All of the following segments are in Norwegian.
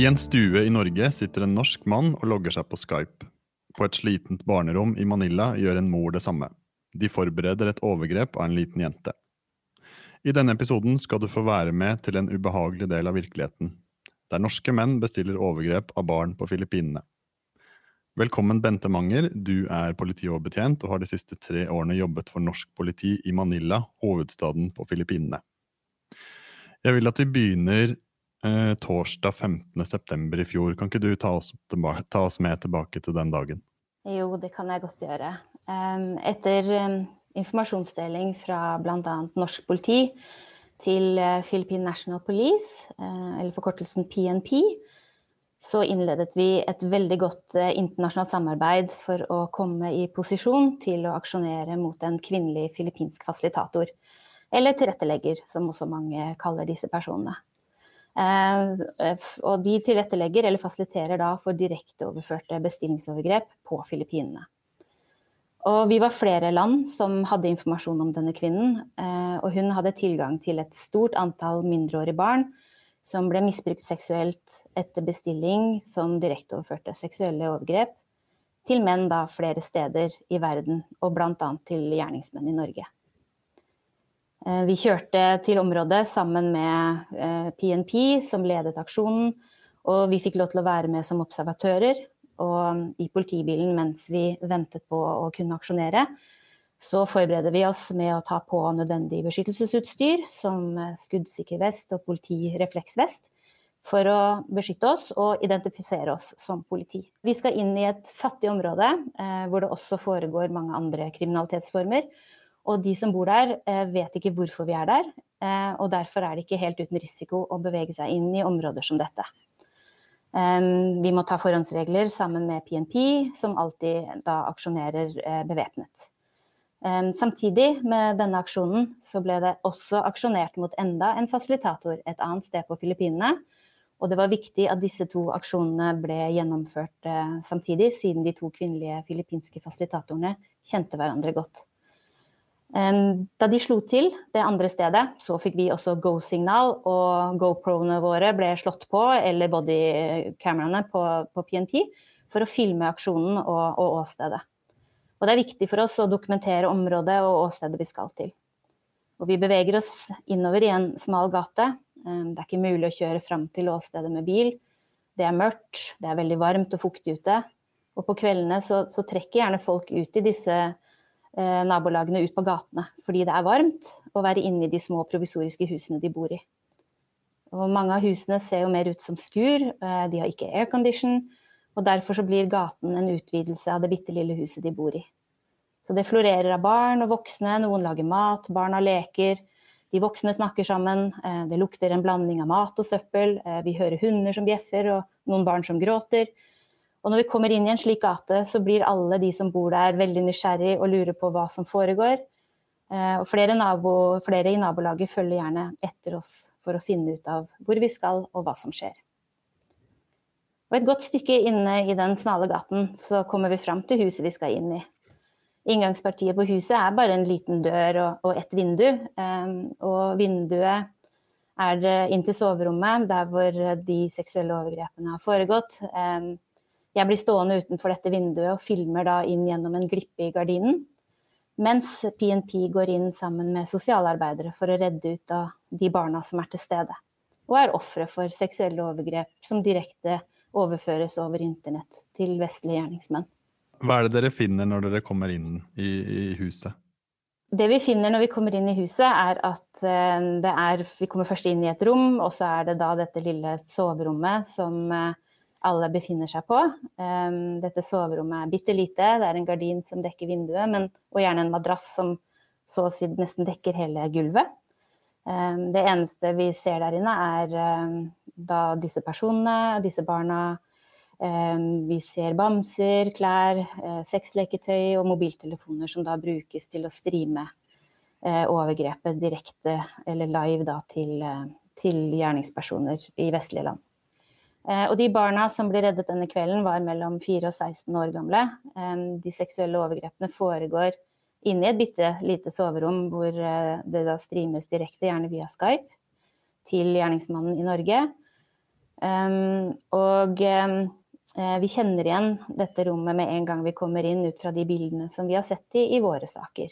I en stue i Norge sitter en norsk mann og logger seg på Skype. På et slitent barnerom i Manila gjør en mor det samme. De forbereder et overgrep av en liten jente. I denne episoden skal du få være med til en ubehagelig del av virkeligheten, der norske menn bestiller overgrep av barn på Filippinene. Velkommen, Bente Manger. Du er politioverbetjent og har de siste tre årene jobbet for norsk politi i Manila, hovedstaden på Filippinene. Jeg vil at vi begynner eh, torsdag 15.9. i fjor. Kan ikke du ta oss, ta oss, med tilbake til den dagen? Jo, det kan jeg godt gjøre. Etter informasjonsdeling fra bl.a. norsk politi til uh, Philippine National Police, uh, eller forkortelsen PNP, så innledet vi et veldig godt eh, internasjonalt samarbeid for å komme i posisjon til å aksjonere mot en kvinnelig filippinsk fasilitator. Eller tilrettelegger, som også mange kaller disse personene. Og de tilrettelegger eller fasiliterer da for direkteoverførte bestillingsovergrep på Filippinene. Og vi var flere land som hadde informasjon om denne kvinnen. Eh, og hun hadde tilgang til et stort antall mindreårige barn som ble misbrukt seksuelt etter bestilling som direkteoverførte seksuelle overgrep til menn da flere steder i verden, og bl.a. til gjerningsmenn i Norge. Eh, vi kjørte til området sammen med PNP, eh, som ledet aksjonen, og vi fikk lov til å være med som observatører og i politibilen mens vi ventet på å kunne aksjonere, så forbereder vi oss med å ta på nødvendig beskyttelsesutstyr, som skuddsikker vest og politirefleksvest, for å beskytte oss og identifisere oss som politi. Vi skal inn i et fattig område eh, hvor det også foregår mange andre kriminalitetsformer. Og de som bor der, eh, vet ikke hvorfor vi er der, eh, og derfor er det ikke helt uten risiko å bevege seg inn i områder som dette. Vi må ta forhåndsregler sammen med PNP, som alltid da aksjonerer eh, bevæpnet. Samtidig med denne aksjonen så ble det også aksjonert mot enda en fasilitator et annet sted på Filippinene. Og det var viktig at disse to aksjonene ble gjennomført eh, samtidig, siden de to kvinnelige filippinske fasilitatorene kjente hverandre godt. Da de slo til det andre stedet, så fikk vi også go-signal, og GoPro-ene våre ble slått på, eller bodykameraene på, på, PNP, for å filme aksjonen og, og, åstedet. Og det er viktig for oss å dokumentere området og åstedet vi skal til. Og vi beveger oss innover i en smal gate. Det er ikke mulig å kjøre fram til åstedet med bil. Det er mørkt, det er veldig varmt og fuktig ute. Og på kveldene så, så trekker gjerne folk ut i disse nabolagene ut på gatene fordi det er varmt å være inne i de små provisoriske husene de bor i. Og mange av husene ser jo mer ut som skur, eh, de har ikke aircondition, og derfor så blir gaten en utvidelse av det bitte lille huset de bor i. Så det florerer av barn og voksne, noen lager mat, barna leker. De voksne snakker sammen, eh, det lukter en blanding av mat og søppel, eh, vi hører hunder som bjeffer og noen barn som gråter. Og når vi kommer inn i en slik gate, så blir alle de som bor der, veldig nysgjerrig og lurer på hva som foregår. Eh, og flere, nabo, flere, i nabolaget følger gjerne etter oss for å finne ut av hvor vi skal og hva som skjer. Og et godt stykke inne i den smale gaten så kommer vi fram til huset vi skal inn i. Inngangspartiet på huset er bare en liten dør og, og et vindu. Um, og vinduet er inn til soverommet, der hvor de seksuelle overgrepene har foregått. Um, jeg blir stående utenfor dette vinduet og filmer da inn gjennom en glippe i gardinen. Mens PNP går inn sammen med sosialarbeidere for å redde ut av de barna som er til stede. Og er ofre for seksuelle overgrep som direkte overføres over internett til vestlige gjerningsmenn. Hva er det dere finner når dere kommer inn i, i huset? Det vi finner når vi kommer inn i huset, er at eh, det er Vi kommer først inn i et rom, og så er det da dette lille soverommet som eh, alle befinner seg på. Um, dette soverommet er bitte lite, det er en gardin som dekker vinduet, men, og gjerne en madrass som så å si nesten dekker hele gulvet. Um, det eneste vi ser der inne, er um, da disse personene, disse barna. vi ser bamser, klær, uh, sexleketøy og mobiltelefoner som da brukes til å streame uh, overgrepet direkte eller live da, til, uh, til gjerningspersoner i vestlige land. Eh, og de barna som ble reddet denne kvelden, var mellom 4 og 16 år gamle. De seksuelle overgrepene foregår inne i et bitte lite soverom hvor eh, det da streames direkte, gjerne via Skype, til gjerningsmannen i Norge. Og um, vi kjenner igjen dette rommet med en gang vi kommer inn, ut fra de bildene som vi har sett i, i våre saker.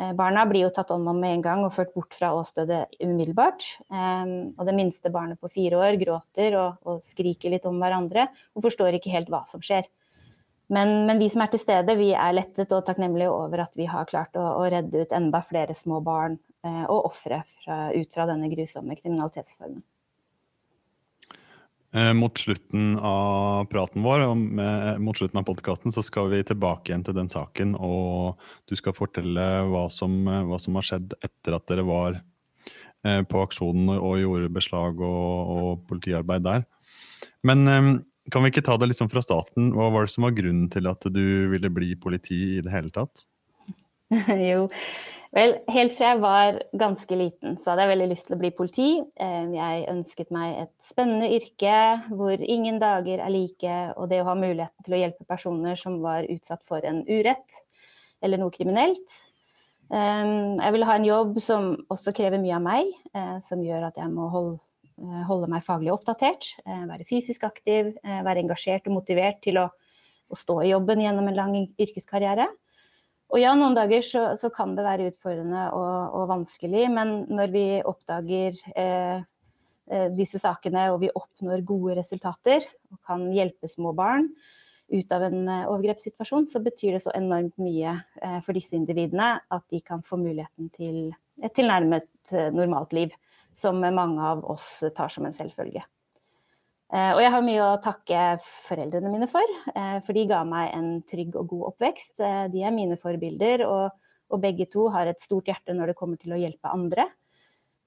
Uh, barna blir jo tatt hånd om med en gang og ført bort fra åstedet umiddelbart. Um, og det minste barnet på fire år gråter og, og, skriker litt om hverandre og forstår ikke helt hva som skjer. Men, men, vi som er til stede, vi er lettet og takknemlige over at vi har klart å, å redde ut enda flere små barn eh, og ofre ut fra denne grusomme kriminalitetsformen. Eh, mot slutten av praten vår, med, mot slutten av podkasten, skal vi tilbake igjen til den saken. Og du skal fortelle hva som, hva som har skjedd etter at dere var eh, på aksjonen og gjorde beslag og, og politiarbeid der. Men eh, kan vi ikke ta det liksom fra starten? Hva var det som var grunnen til at du ville bli politi i det hele tatt? jo, vel, helt fra jeg var ganske liten, så hadde jeg veldig lyst til å bli politi. Jeg ønsket meg et spennende yrke hvor ingen dager er like, og det å ha muligheten til å hjelpe personer som var utsatt for en urett eller noe kriminelt. Jeg ville ha en jobb som også krever mye av meg, eh, som gjør at jeg må holde Eh, meg faglig oppdatert, eh, være fysisk aktiv, være engasjert og motivert til å, å stå i jobben gjennom en lang yrkeskarriere. Og ja, noen dager så, så kan det være utfordrende og, og, vanskelig, men når vi oppdager eh, disse sakene og vi oppnår gode resultater og kan hjelpe små barn ut av en overgrepssituasjon, så betyr det så enormt mye eh, for disse individene at de kan få muligheten til et tilnærmet normalt liv som mange av oss tar som en selvfølge. Eh, og jeg har mye å takke foreldrene mine for, eh, for de ga meg en trygg og god oppvekst. Eh, de er mine forbilder, og, og begge to har et stort hjerte når det kommer til å hjelpe andre.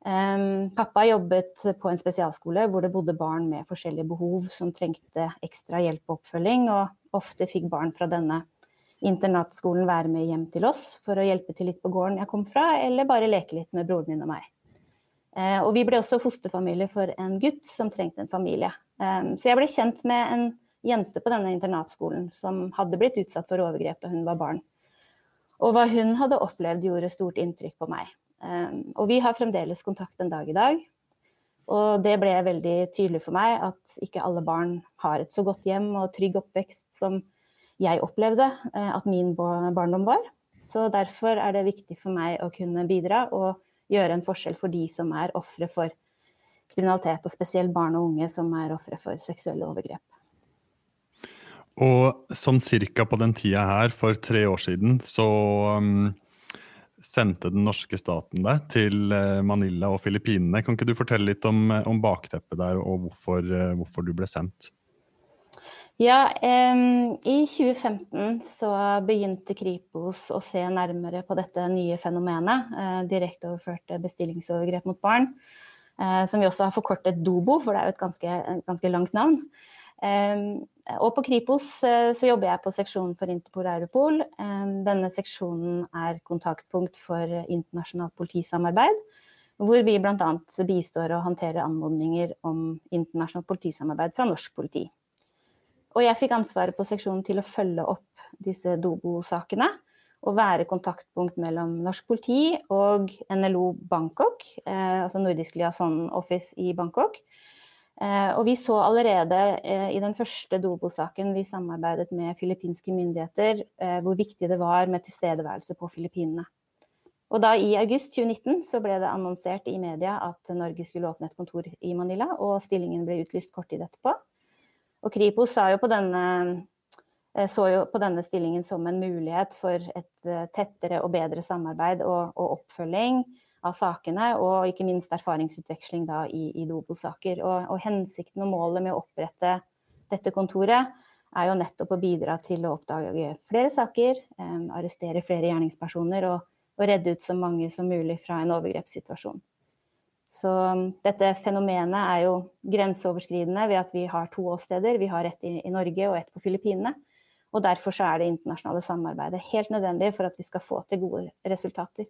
Pappa jobbet på en spesialskole hvor det bodde barn med forskjellige behov som trengte ekstra hjelp og oppfølging, og ofte fikk barn fra denne internatskolen være med hjem til oss for å hjelpe til litt på gården jeg kom fra, eller bare leke litt med broren min og meg. Eh, og vi ble også fosterfamilie for en gutt som trengte en familie. Eh, så jeg ble kjent med en jente på denne internatskolen som hadde blitt utsatt for overgrep da hun var barn. Og hva hun hadde opplevd, gjorde stort inntrykk på meg. Eh, og vi har fremdeles kontakt en dag i dag. Og det ble veldig tydelig for meg at ikke alle barn har et så godt hjem og trygg oppvekst som jeg opplevde at min barndom var. Så derfor er det viktig for meg å kunne bidra og gjøre en forskjell for de som er ofre for kriminalitet, og spesielt barn og unge som er ofre for seksuelle overgrep. Og sånn cirka på den tida her, for tre år siden, så um, sendte den norske staten deg til uh, Manila og Filippinene. Kan ikke du fortelle litt om, om bakteppet der, og hvorfor, uh, hvorfor du ble sendt? Ja, eh, i 2015 så begynte Kripos å se nærmere på dette nye fenomenet. Eh, direkteoverførte bestillingsovergrep mot barn. Eh, som vi også har forkortet DOBO, for det er jo et ganske, ganske langt navn. og på Kripos eh, så jobber jeg på seksjonen for Interpol Europol. denne seksjonen er kontaktpunkt for internasjonalt politisamarbeid. Hvor vi bl.a. bistår og håndterer anmodninger om internasjonalt politisamarbeid fra norsk politi. Og jeg fikk ansvaret på seksjonen til å følge opp disse Dobo-sakene. Og være kontaktpunkt mellom norsk politi og NLO Bangkok, eh, altså Nordisk Liaison Office i Bangkok. Eh, og vi så allerede eh, i den første Dobo-saken vi samarbeidet med filippinske myndigheter, eh, hvor viktig det var med tilstedeværelse på Filippinene. Og da i august 2019 så ble det annonsert i media at Norge skulle åpne et kontor i Manila, og stillingen ble utlyst kort tid etterpå. Og Kripos denne, eh, så jo på denne stillingen som en mulighet for et eh, tettere og bedre samarbeid og, og oppfølging av sakene, og ikke minst erfaringsutveksling da i, i Dobo-saker. Og, og, hensikten og målet med å opprette dette kontoret er jo nettopp å bidra til å oppdage flere saker, eh, arrestere flere gjerningspersoner og, og redde ut så mange som mulig fra en overgrepssituasjon. Så um, dette fenomenet er jo grenseoverskridende ved at vi har to åsteder. Vi har ett i, i Norge og ett på Filippinene. Og derfor er det internasjonale samarbeidet helt nødvendig for at vi skal få til gode resultater.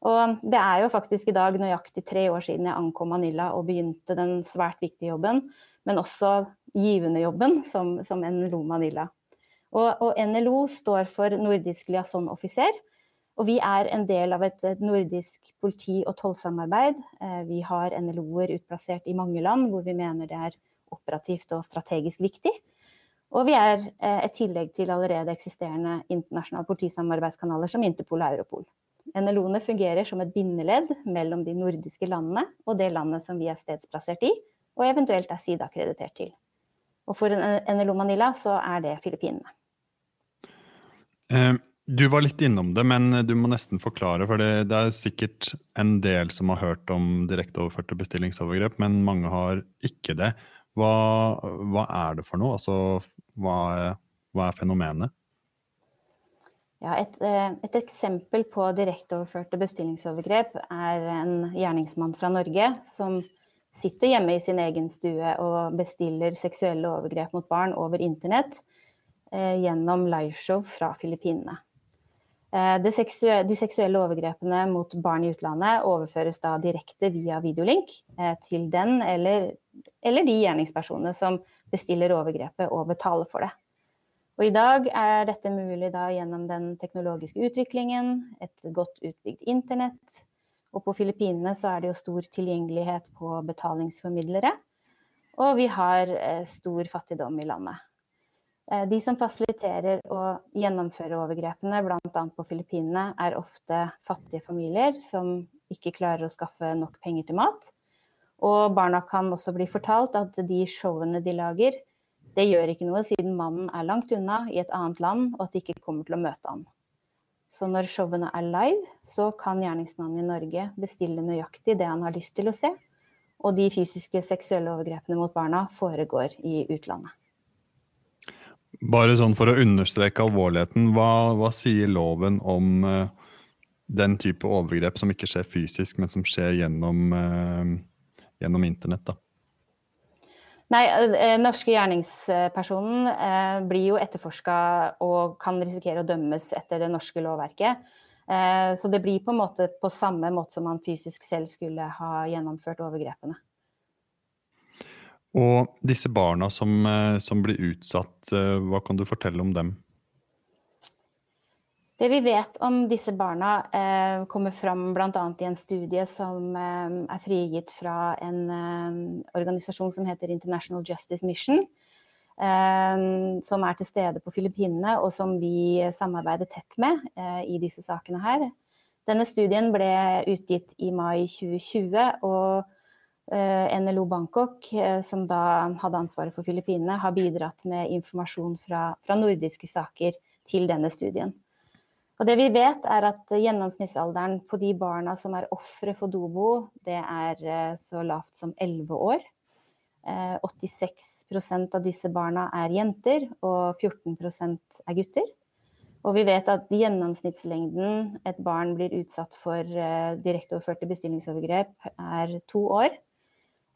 Og um, det er jo faktisk i dag nøyaktig tre år siden jeg ankom Manila og begynte den svært viktige jobben, men også givende jobben som, som NLO Manila. Og, og, NLO står for Nordisk liaison offiser, Og vi er en del av et nordisk politi- og tollsamarbeid. Vi har NLO-er utplassert i mange land hvor vi mener det er operativt og strategisk viktig. Og vi er et tillegg til allerede eksisterende internasjonale politisamarbeidskanaler som Interpol og Europol. NLO-ene fungerer som et bindeledd mellom de nordiske landene og det landet som vi er stedsplassert i, og eventuelt er sideakkreditert til. Og for NLO Manila så er det Filippinene. Du var litt innom det, men du må nesten forklare. For det, det er sikkert en del som har hørt om direkteoverførte bestillingsovergrep, men mange har ikke det. Hva, hva er det for noe? Altså, hva, hva er fenomenet? Ja, et, eh, et, eksempel på direkteoverførte bestillingsovergrep er en gjerningsmann fra Norge som sitter hjemme i sin egen stue og bestiller seksuelle overgrep mot barn over internett eh, gjennom liveshow fra Filippinene. Eh, seksuelle, de seksuelle overgrepene mot barn i utlandet overføres da direkte via videolink eh, til den eller, eller de gjerningspersonene som bestiller overgrepet og betaler for det. Og I dag er dette mulig gjennom den teknologiske utviklingen, et godt utbygd internett. Og på Filippinene så er det jo stor tilgjengelighet på betalingsformidlere. Og vi har eh, stor fattigdom i landet. Eh, de som fasiliterer og gjennomfører overgrepene, bl.a. på Filippinene, er ofte fattige familier som ikke klarer å skaffe nok penger til mat. Og barna kan også bli fortalt at de showene de lager, det gjør ikke noe siden mannen er langt unna i et annet land og at de ikke kommer til å møte ham. Så når showene er live, så kan gjerningsmannen i Norge bestille nøyaktig det han har lyst til å se. Og de fysiske seksuelle overgrepene mot barna foregår i utlandet. Bare sånn for å understreke alvorligheten, hva, hva sier loven om uh, den type overgrep som ikke skjer fysisk, men som skjer gjennom, uh, gjennom internett? da? Nei, eh, norske gjerningspersonen eh, blir jo etterforska og kan risikere å dømmes etter det norske lovverket. Eh, så det blir på en måte på samme måte som man fysisk selv skulle ha gjennomført overgrepene. Og disse barna som, som blir utsatt, hva kan du fortelle om dem? Det vi vet om disse barna, eh, kommer fram bl.a. i en studie som eh, er frigitt fra en eh, organisasjon som heter International Justice Mission. Eh, som er til stede på Filippinene, og som vi samarbeider tett med eh, i disse sakene her. Denne studien ble utgitt i mai 2020, og eh, NLO Bangkok, som da hadde ansvaret for Filippinene, har bidratt med informasjon fra, fra nordiske saker til denne studien. Og det vi vet, er at gjennomsnittsalderen på de barna som er ofre for Dobo, det er eh, så lavt som 11 år. 86 eh, av disse barna er jenter, og 14% er gutter. Og vi vet at gjennomsnittslengden et barn blir utsatt for eh, direkteoverførte bestillingsovergrep, er to år.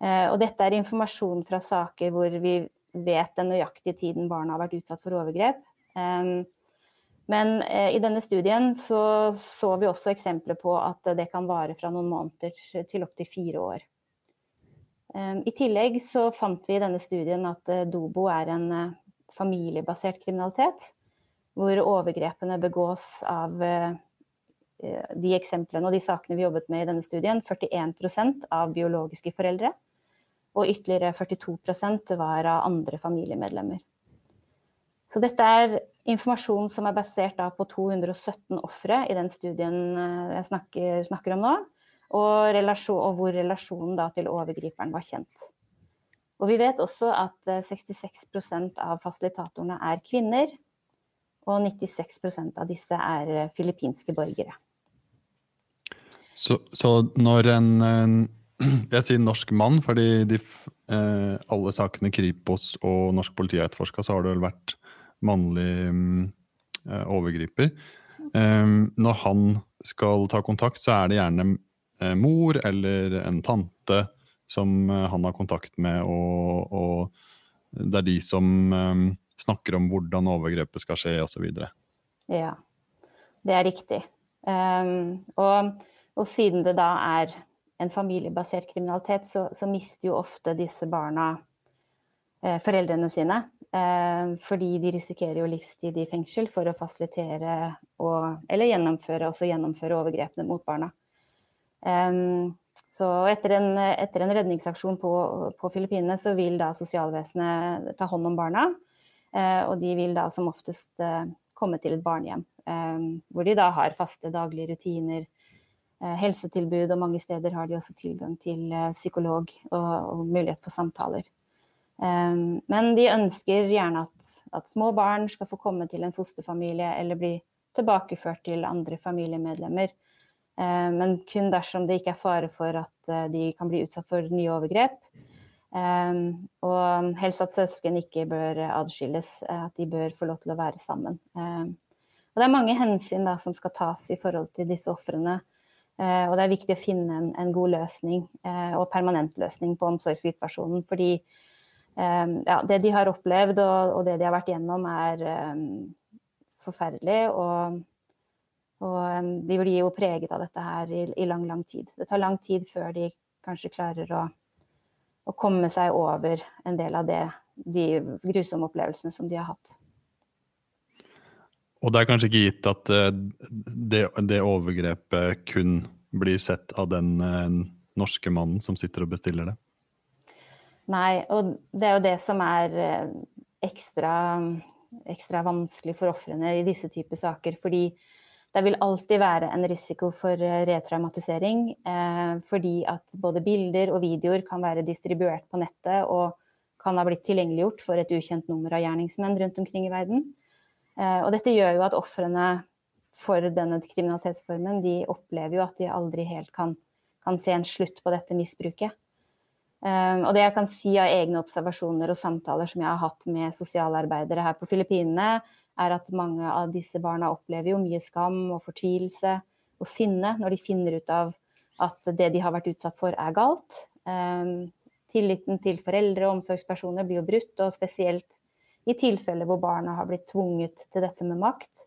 Og dette er informasjon fra saker hvor vi vet den nøyaktige tiden barna har vært utsatt for overgrep. Men eh, i denne studien så, så vi også eksempler på at det kan vare fra noen måneder til opptil fire år. I tillegg så fant vi i denne studien at uh, Dobo er en familiebasert kriminalitet. Hvor overgrepene begås av de eksemplene og de sakene vi jobbet med i denne studien, 41% av biologiske foreldre. Og ytterligere 42% var av andre familiemedlemmer. Så dette er informasjon som er basert på 217 ofre i den studien eh, jeg snakker, snakker om nå, og, relasjon, og, hvor relasjonen til overgriperen var kjent. Og vi vet også at 66 eh, av fasilitatorene er kvinner, og 96% av disse er eh, filippinske borgere. Så, så når en, Jeg sier norsk mann, fordi de, eh, alle sakene Kripos og norsk politi har etterforska, så har det vel vært mannlig eh, overgriper. Eh, når han skal ta kontakt, så er det gjerne uh, mor eller en tante som uh, han har kontakt med, og, og det er de som um, snakker om hvordan overgrepet skal skje, osv. Ja, det er riktig. Um, og, og, siden det da er en familiebasert kriminalitet, så, så mister jo ofte disse barna eh, foreldrene sine. Eh, fordi de risikerer jo livstid i fengsel for å fasilitere og, eller gjennomføre, gjennomføre overgrepene mot barna. Um, så etter en, etter en redningsaksjon på, på, Filippinene, så vil da sosialvesenet ta hånd om barna. Uh, og de vil da som oftest uh, komme til et barnehjem, um, hvor de da har faste daglige rutiner, helsetilbud, og mange steder har de også tilgang til psykolog og, og mulighet for samtaler. Men de ønsker gjerne at, at, små barn skal få komme til en fosterfamilie eller bli tilbakeført til andre familiemedlemmer. Um, men kun dersom det ikke er fare for at de kan bli utsatt for nye overgrep. Og helst at søsken ikke bør adskilles, at de bør få lov til å være sammen. og det er mange hensyn da, som skal tas i forhold til disse ofrene. Uh, og det er viktig å finne en, en god løsning, og permanent løsning på omsorgssituasjonen. fordi Ehm, ja, det de har opplevd og, og, det de har vært gjennom, er forferdelig. Og, og de blir jo preget av dette her i, i, lang, lang tid. Det tar lang tid før de kanskje klarer å, å komme seg over en del av det, de grusomme opplevelsene som de har hatt. Og det er kanskje ikke gitt at uh, det, det, overgrepet kun blir sett av den uh, norske mannen som sitter og bestiller det? Nei, og det er jo det som er eh, ekstra, ekstra vanskelig for ofrene i disse typer saker. Fordi det vil alltid være en risiko for eh, retraumatisering. Eh, fordi at både bilder og videoer kan være distribuert på nettet og kan ha blitt tilgjengeliggjort for et ukjent nummer av gjerningsmenn rundt omkring i verden. Eh, og dette gjør jo at ofrene for denne kriminalitetsformen de opplever jo at de aldri helt kan, kan se en slutt på dette misbruket. Um, og det jeg kan si av egne observasjoner og samtaler som jeg har hatt med sosialarbeidere her på Filippinene, er at mange av disse barna opplever jo mye skam og fortvilelse og sinne når de finner ut av at det de har vært utsatt for, er galt. Um, tilliten til foreldre og omsorgspersoner blir jo brutt, og spesielt i tilfeller hvor barna har blitt tvunget til dette med makt.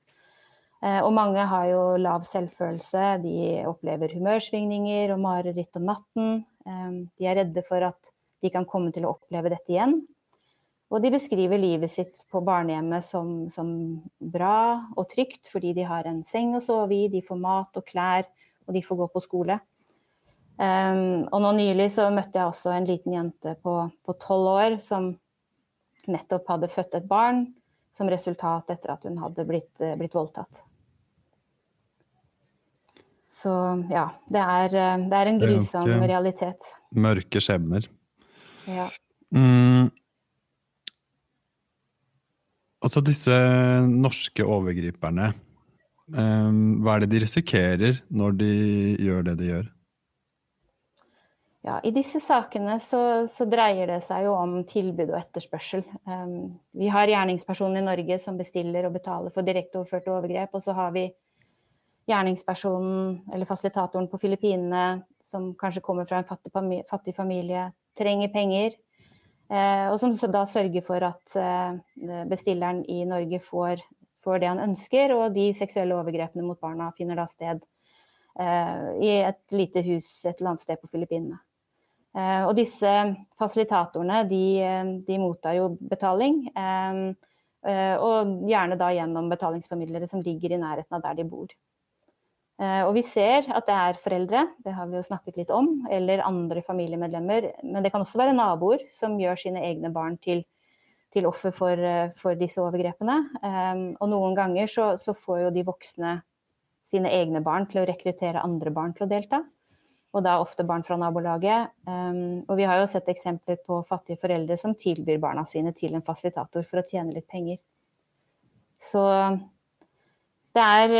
Uh, og mange har jo lav selvfølelse, de opplever humørsvingninger og mareritt om natten. Ehm, de er redde for at de kan komme til å oppleve dette igjen. Og de beskriver livet sitt på barnehjemmet som, som, bra og trygt, fordi de har en seng å sove i, de får mat og klær, og de får gå på skole. Um, og nå nylig så møtte jeg også en liten jente på tolv år som nettopp hadde født et barn som resultat etter at hun hadde blitt, blitt voldtatt. Så ja, det er, eh, det er en grusom er realitet. Mørke skjebner. Ja. Mm. Altså disse norske overgriperne, um, hva er det de risikerer når de gjør det de gjør? Ja, I disse sakene så, så, dreier det seg jo om tilbud og etterspørsel. Um, vi har gjerningspersonen i Norge som bestiller og betaler for direkteoverførte overgrep, og så har vi gjerningspersonen eller fasilitatoren på Filippinene som kanskje kommer fra en fattig, fattig familie, trenger penger. Uh, og som da sørger for at uh, bestilleren i Norge får, får, det han ønsker, og de seksuelle overgrepene mot barna finner da sted eh, i et lite hus et eller annet sted på Filippinene. Eh, og disse fasilitatorene de, de mottar jo betaling. Eh, eh, og gjerne da gjennom betalingsformidlere som ligger i nærheten av der de bor. Og vi ser at det er foreldre, det har vi jo snakket litt om, eller andre familiemedlemmer. Men det kan også være naboer som gjør sine egne barn til, til offer for, for, disse overgrepene. Og noen ganger så, så, får jo de voksne sine egne barn til å rekruttere andre barn til å delta. Og da ofte barn fra nabolaget. Um, og vi har jo sett eksempler på fattige foreldre som tilbyr barna sine til en fasilitator for å tjene litt penger. Så det er,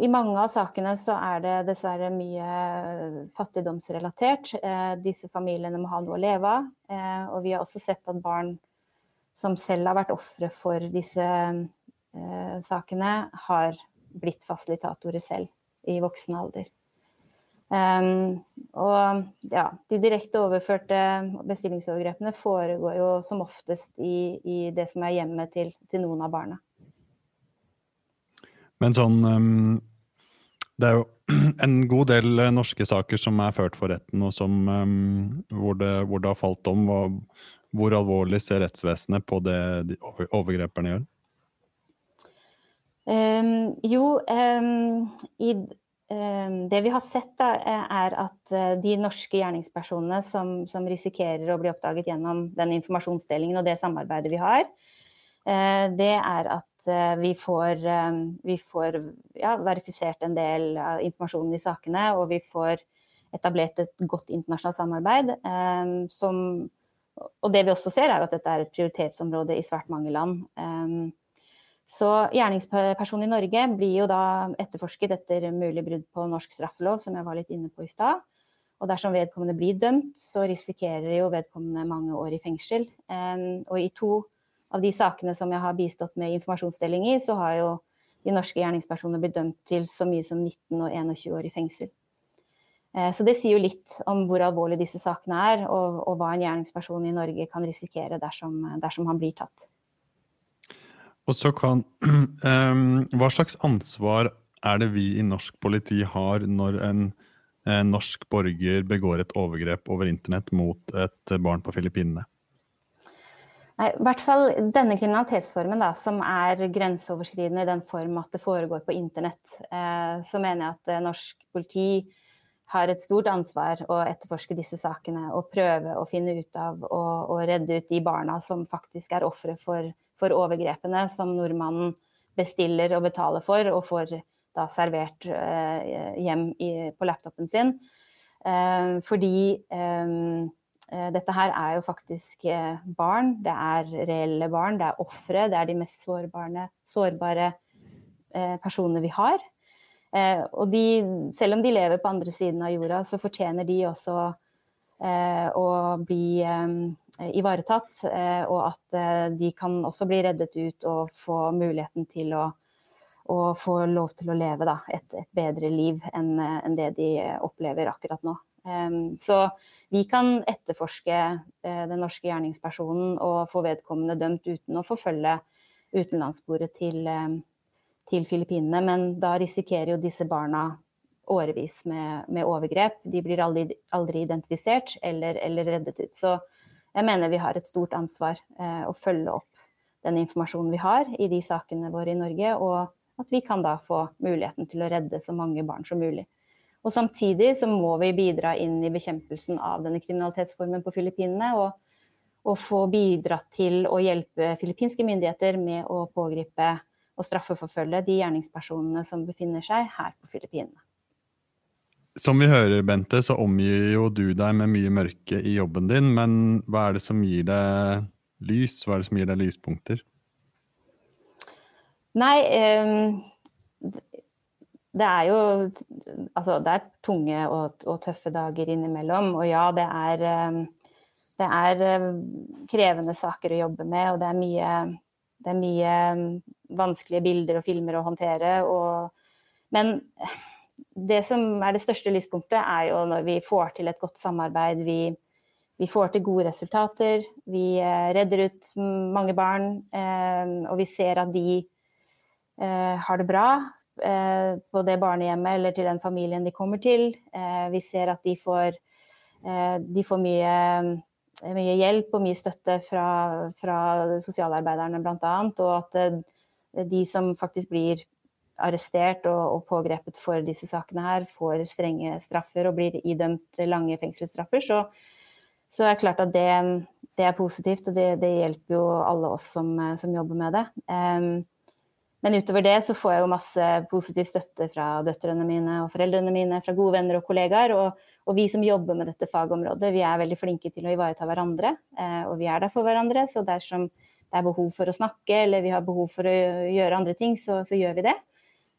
I mange av sakene så er det dessverre mye fattigdomsrelatert. Eh, disse familiene må ha noe å leve av. Eh, og vi har også sett at barn som selv har vært ofre for disse eh, sakene, har blitt fasilitatorer selv i voksen alder. Um, og ja, de direkte overførte bestillingsovergrepene foregår jo som oftest i, i det som er hjemmet til, til noen av barna. Men sånn um, Det er jo en god del norske saker som er ført for retten, og som, um, hvor, det, hvor, det, har falt om. Hva, Hvor alvorlig ser rettsvesenet på det de overgreperne gjør? Um, jo, um, i, det vi har sett, da, er at uh, de norske gjerningspersonene som, som, risikerer å bli oppdaget gjennom den informasjonsdelingen og det samarbeidet vi har, uh, det er at vi får, vi får ja, verifisert en del av informasjonen i sakene, og vi får etablert et godt internasjonalt samarbeid. Som, og det vi også ser, er at dette er et prioritetsområde i svært mange land. Så gjerningspersonen i Norge blir jo da etterforsket etter mulig brudd på norsk straffelov, som jeg var litt inne på i stad. Og dersom vedkommende blir dømt, så risikerer jo vedkommende mange år i fengsel. Og i to av de sakene som jeg har bistått med informasjonsdeling i, så har jo de norske gjerningspersonene blitt dømt til så mye som 19 og 21 år i fengsel. Eh, så det sier jo litt om hvor alvorlig disse sakene er, og, og hva en gjerningsperson i Norge kan risikere dersom, dersom han blir tatt. Og så kan um, Hva slags ansvar er det vi i norsk politi har når en, en norsk borger begår et overgrep over internett mot et barn på Filippinene? Nei, i hvert fall denne kriminalitetsformen, da, som er grenseoverskridende i den form at det foregår på internett, eh, så mener jeg at eh, norsk politi har et stort ansvar å etterforske disse sakene og prøve å finne ut av og, og redde ut de barna som faktisk er ofre for for overgrepene som nordmannen bestiller og betaler for, og får da servert eh, hjem på laptopen sin. Eh, fordi eh, dette her er jo faktisk barn. Det er reelle barn, det er ofre. Det er de mest sårbare, sårbare personene vi har. og de, selv om de lever på andre siden av jorda, så fortjener de også å bli Eh, ivaretatt, eh, og at eh, de kan også bli reddet ut og få muligheten til å, å få lov til å leve da, et, et, bedre liv enn, enn, det de opplever akkurat nå. Så vi kan etterforske den norske gjerningspersonen og få vedkommende dømt uten å forfølge utenlandssporet til, til Filippinene, men da risikerer jo disse barna årevis med, med overgrep. De blir aldri, aldri identifisert eller, eller reddet ut. Så jeg mener vi har et stort ansvar eh, å følge opp den informasjonen vi har i de sakene våre i Norge, og at vi kan da få muligheten til å redde så mange barn som mulig. Og samtidig så må vi bidra inn i bekjempelsen av denne kriminalitetsformen på Filippinene. Og, og få bidratt til å hjelpe filippinske myndigheter med å pågripe og straffeforfølge de gjerningspersonene som befinner seg her på Filippinene. Som vi hører, Bente, så omgir jo du deg med mye mørke i jobben din. Men hva er det som gir deg lys? Hva er det som gir deg lyspunkter? Nei, um, det er jo Altså, det er tunge og, og, tøffe dager innimellom. Og ja, det er, um, det er um, krevende saker å jobbe med, og det er mye, det er mye vanskelige bilder og filmer å håndtere. Og, men det som er det største lyspunktet, er jo når vi får til et godt samarbeid. Vi, vi får til gode resultater. Vi eh, redder ut mange barn. Eh, og vi ser at de eh, har det bra på det barnehjemmet eller til den familien de kommer til. Vi ser at de får, de får mye, mye, hjelp og mye støtte fra, fra sosialarbeiderne bl.a. Og at de som faktisk blir arrestert og, og, pågrepet for disse sakene her, får strenge straffer og blir idømt lange fengselsstraffer, så, så er det klart at det, det er positivt, og det, det, hjelper jo alle oss som, som jobber med det. Um, men utover det så får jeg jo masse positiv støtte fra døtrene mine og foreldrene mine, fra gode venner og kollegaer. Og, og vi som jobber med dette fagområdet, vi er veldig flinke til å ivareta hverandre. Eh, og vi er der for hverandre, så dersom det er behov for å snakke eller vi har behov for å gjøre andre ting, så, så gjør vi det.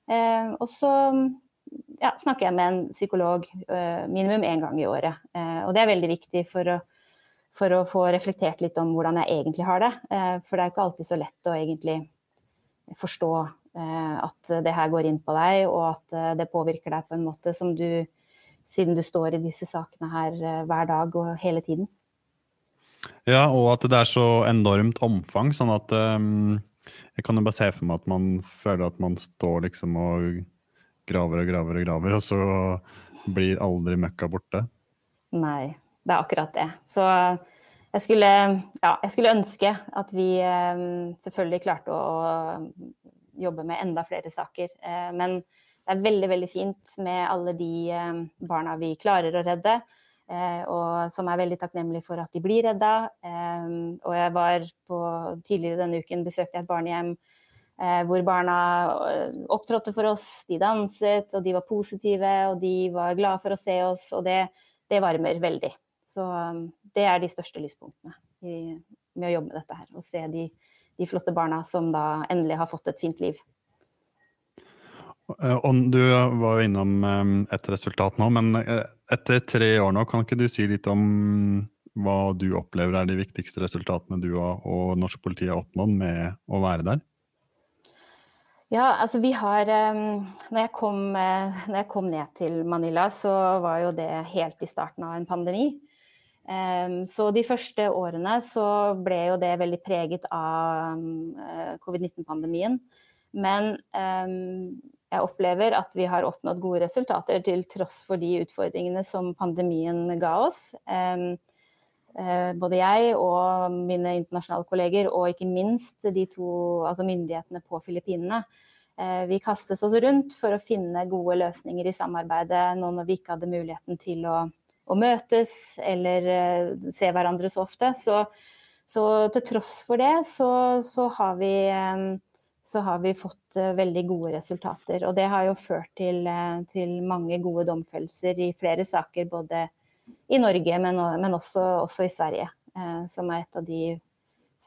Eh, og så ja, snakker jeg med en psykolog eh, minimum én gang i året. Eh, og det er veldig viktig for å, for å, få reflektert litt om hvordan jeg egentlig har det. for det er ikke alltid så lett å egentlig forstå at det her går inn på deg, og at det påvirker deg på en måte som du Siden du står i disse sakene her hver dag og hele tiden. Ja, og at det er så enormt omfang, sånn at um jeg kan jo bare se for meg at man føler at man står liksom og graver og graver og graver, og så blir aldri møkka borte. Nei, det er akkurat det. Så jeg, skulle, ja, jeg skulle ønske at vi selvfølgelig klarte å jobbe med enda flere saker. Men det er veldig, veldig fint med alle de barna vi klarer å redde. Og som er veldig takknemlig for at de blir redda. Og jeg var på, tidligere denne uken besøkte jeg et barnehjem Eh, hvor barna eh, opptrådte for oss, de danset, og de var positive, og de var glade for å se oss, og det, det varmer veldig. Så um, det er de største lyspunktene i, med å jobbe med dette her. Å se de, de, flotte barna som da endelig har fått et fint liv. Eh, og du var jo innom et resultat nå, men etter tre år nå, kan ikke du si litt om hva du opplever er de viktigste resultatene du og norsk politi har oppnådd med å være der? Ja, altså vi har når jeg, kom, eh, når jeg, kom, ned til Manila, så var jo det helt i starten av en pandemi. Så de første årene så ble jo det veldig preget av eh, covid-19-pandemien. Men jeg opplever at vi har oppnådd gode resultater til tross for de utfordringene som pandemien ga oss. Eh, både jeg og mine internasjonale kolleger, og ikke minst de to altså myndighetene på Filippinene. Eh, vi kastes oss rundt for å finne gode løsninger i samarbeidet nå når vi ikke hadde muligheten til å, å møtes eller eh, se hverandre så ofte. Så, så til tross for det, så, så, har vi, så, har vi, fått veldig gode resultater. Og det har jo ført til, til mange gode domfellelser i flere saker, både i Norge, men, men også, også, i Sverige. Eh, som er et av de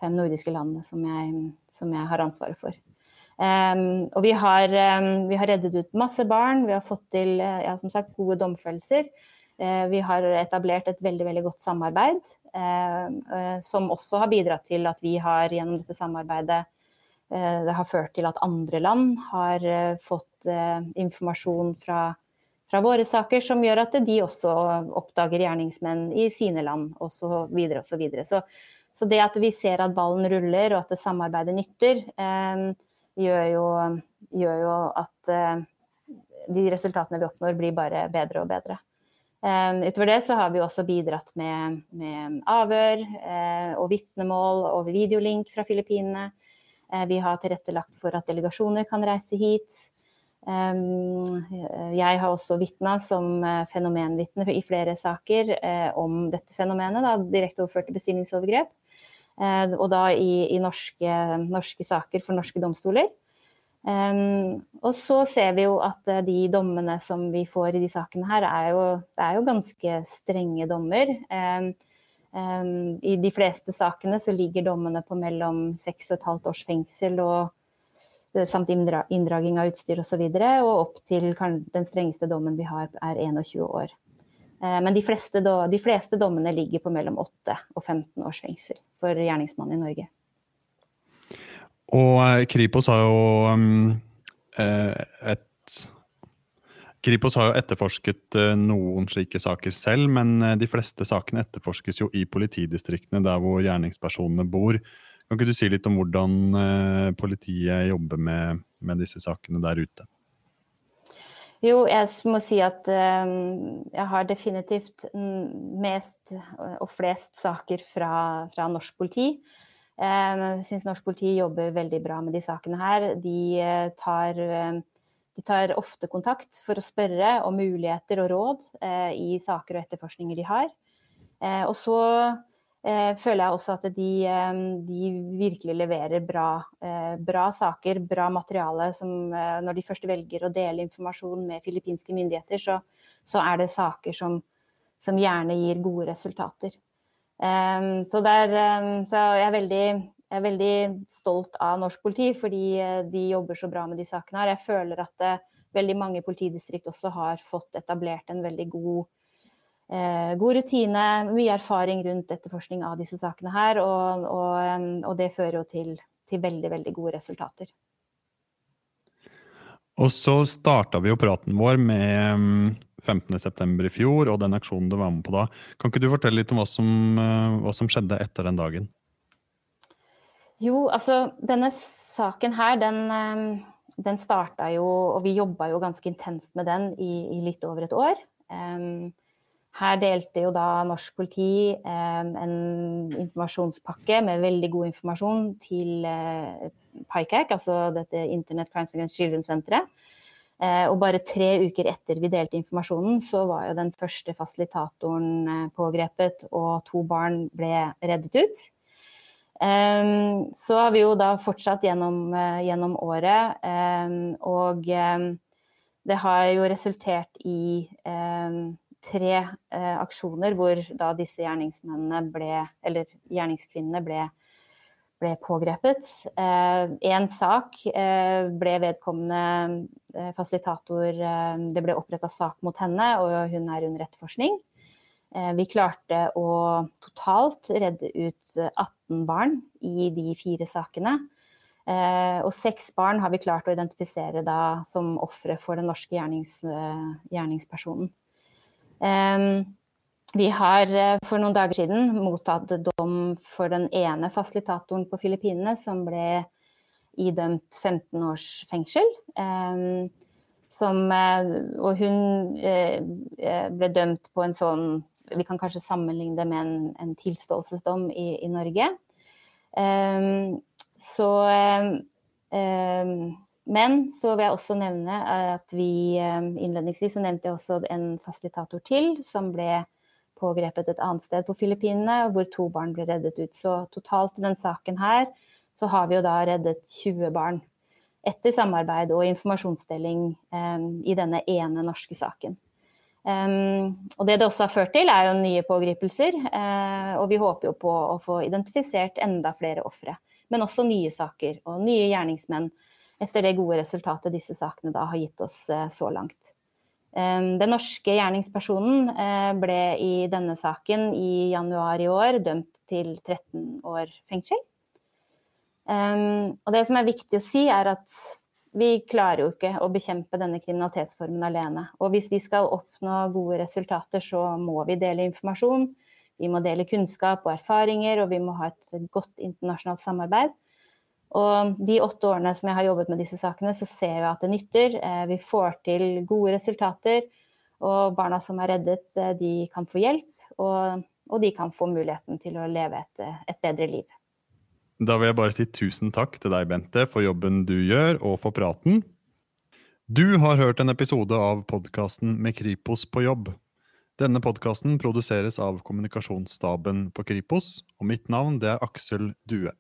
fem nordiske landene som jeg, som jeg har ansvaret for. Um, og vi har, um, vi har, reddet ut masse barn, vi har fått til ja, som sagt, gode domfellelser. Vi har etablert et veldig, veldig godt samarbeid, som også har bidratt til at vi har gjennom dette samarbeidet Det har ført til at andre land har fått informasjon fra fra våre saker, som gjør at de også oppdager gjerningsmenn i sine land osv. osv. Så, videre, så, så det at vi ser at ballen ruller og at det samarbeidet nytter, eh, gjør, jo, gjør, jo, at eh, de resultatene vi oppnår, blir bare bedre og bedre. Eh, utover det så har vi også bidratt med, med avhør eh, og vitnemål og videolink fra Filippinene. Eh, vi har tilrettelagt for at delegasjoner kan reise hit. Jeg har også vitna som eh, fenomenvitne i flere saker eh, om dette fenomenet, da, direkte overførte bestillingsovergrep. Og da i, i norske, norske, saker for norske domstoler. Og så ser vi jo at de dommene som vi får i de sakene her, er jo, er jo ganske strenge dommer. I de fleste sakene så ligger dommene på mellom seks og et halvt års fengsel og samt inndragning av utstyr osv. Og, så og opp til den strengeste dommen vi har, er 21 år. Eh, men de fleste, de fleste dommene ligger på mellom 8 og 15 års fengsel for gjerningsmann i Norge. Og eh, Kripos har jo um, et Kripos har jo etterforsket noen slike saker selv, men de fleste sakene etterforskes jo i politidistriktene der hvor gjerningspersonene bor. Kan ikke du si litt om hvordan eh, politiet jobber med, med disse sakene der ute? Jo, jeg må si at jeg har definitivt mest og flest saker fra, fra norsk politi. Jeg syns norsk politi jobber veldig bra med de sakene her. De tar, de tar ofte kontakt for å spørre om muligheter og råd eh, i saker og etterforskninger de har. Eh, og så eh, føler jeg også at de, eh, de virkelig leverer bra, eh, bra, saker, bra materiale. Som eh, når de først velger å dele informasjon med filippinske myndigheter, så, så er det saker som, som, gjerne gir gode resultater. Så, der, så jeg, er veldig, jeg, er veldig, stolt av norsk politi, fordi de jobber så bra med de sakene her. Jeg føler at det, veldig mange politidistrikt også har fått etablert en veldig god eh, god rutine, mye erfaring rundt etterforskning av disse sakene her. Og, og, og det fører jo til, til, veldig, veldig gode resultater. Og så starta vi jo praten vår med 15.9. Mm, i fjor og den aksjonen du var med på da. Kan ikke du fortelle litt om hva som, eh, hva som skjedde etter den dagen? Jo, altså denne saken her, den, eh, den starta jo Og vi jobba jo ganske intenst med den i, i litt over et år. Um, Her delte jo da norsk politi um, en informasjonspakke med veldig god informasjon til uh, PICAC, altså dette Internet Crimes Against Children-senteret. Uh, og bare tre uker etter vi delte informasjonen, så var jo den første fasilitatoren uh, pågrepet, og to barn ble reddet ut. Så har vi jo da fortsatt gjennom, uh, gjennom året, og det har jo resultert i tre uh, aksjoner hvor da disse gjerningsmennene ble, eller gjerningskvinnene ble, ble pågrepet. Én uh, sak ble vedkommende fasilitator Det ble oppretta sak mot henne, og hun er under etterforskning. Eh, vi klarte å totalt redde ut 18 barn i de fire sakene. Eh, og seks barn har vi klart å identifisere da som ofre for den norske gjernings, eh, gjerningspersonen. Vi har for noen dager siden mottatt dom for den ene fasilitatoren på Filippinene som ble idømt 15 års fengsel. Som, og hun ble dømt på en sånn vi kan kanskje sammenligne det med en, en tilståelsesdom i, i Norge. Um, så um, Men så vil jeg også nevne at vi innledningsvis så nevnte jeg også en fasilitator til som ble pågrepet et annet sted på Filippinene, hvor to barn ble reddet ut. Så totalt i den saken her så har vi jo da reddet 20 barn. Etter samarbeid og informasjonsdeling um, i denne ene norske saken. Um, og det det også har ført til, er jo nye pågripelser. Uh, og vi håper jo på å få identifisert enda flere ofre. Men også nye saker og nye gjerningsmenn etter det gode resultatet disse sakene da har gitt oss uh, så langt. Um, den norske gjerningspersonen uh, ble i denne saken i januar i år dømt til 13 år fengsel. Um, og det som er viktig å si, er at vi klarer jo ikke å bekjempe denne kriminalitetsformen alene. Og hvis vi skal oppnå gode resultater, så må vi dele informasjon. Vi må dele kunnskap og erfaringer, og vi må ha et godt internasjonalt samarbeid. Og de åtte årene som jeg har jobbet med disse sakene, så ser vi at det nytter. Eh, vi får til gode resultater, og barna som er reddet, eh, de kan få hjelp. Og, og de kan få muligheten til å leve et, et bedre liv. Da vil jeg bare si tusen takk til deg, Bente, for jobben du gjør, og for praten. Du har hørt en episode av podkasten Med Kripos på jobb. Denne podkasten produseres av kommunikasjonsstaben på Kripos, og mitt navn det er Aksel Due.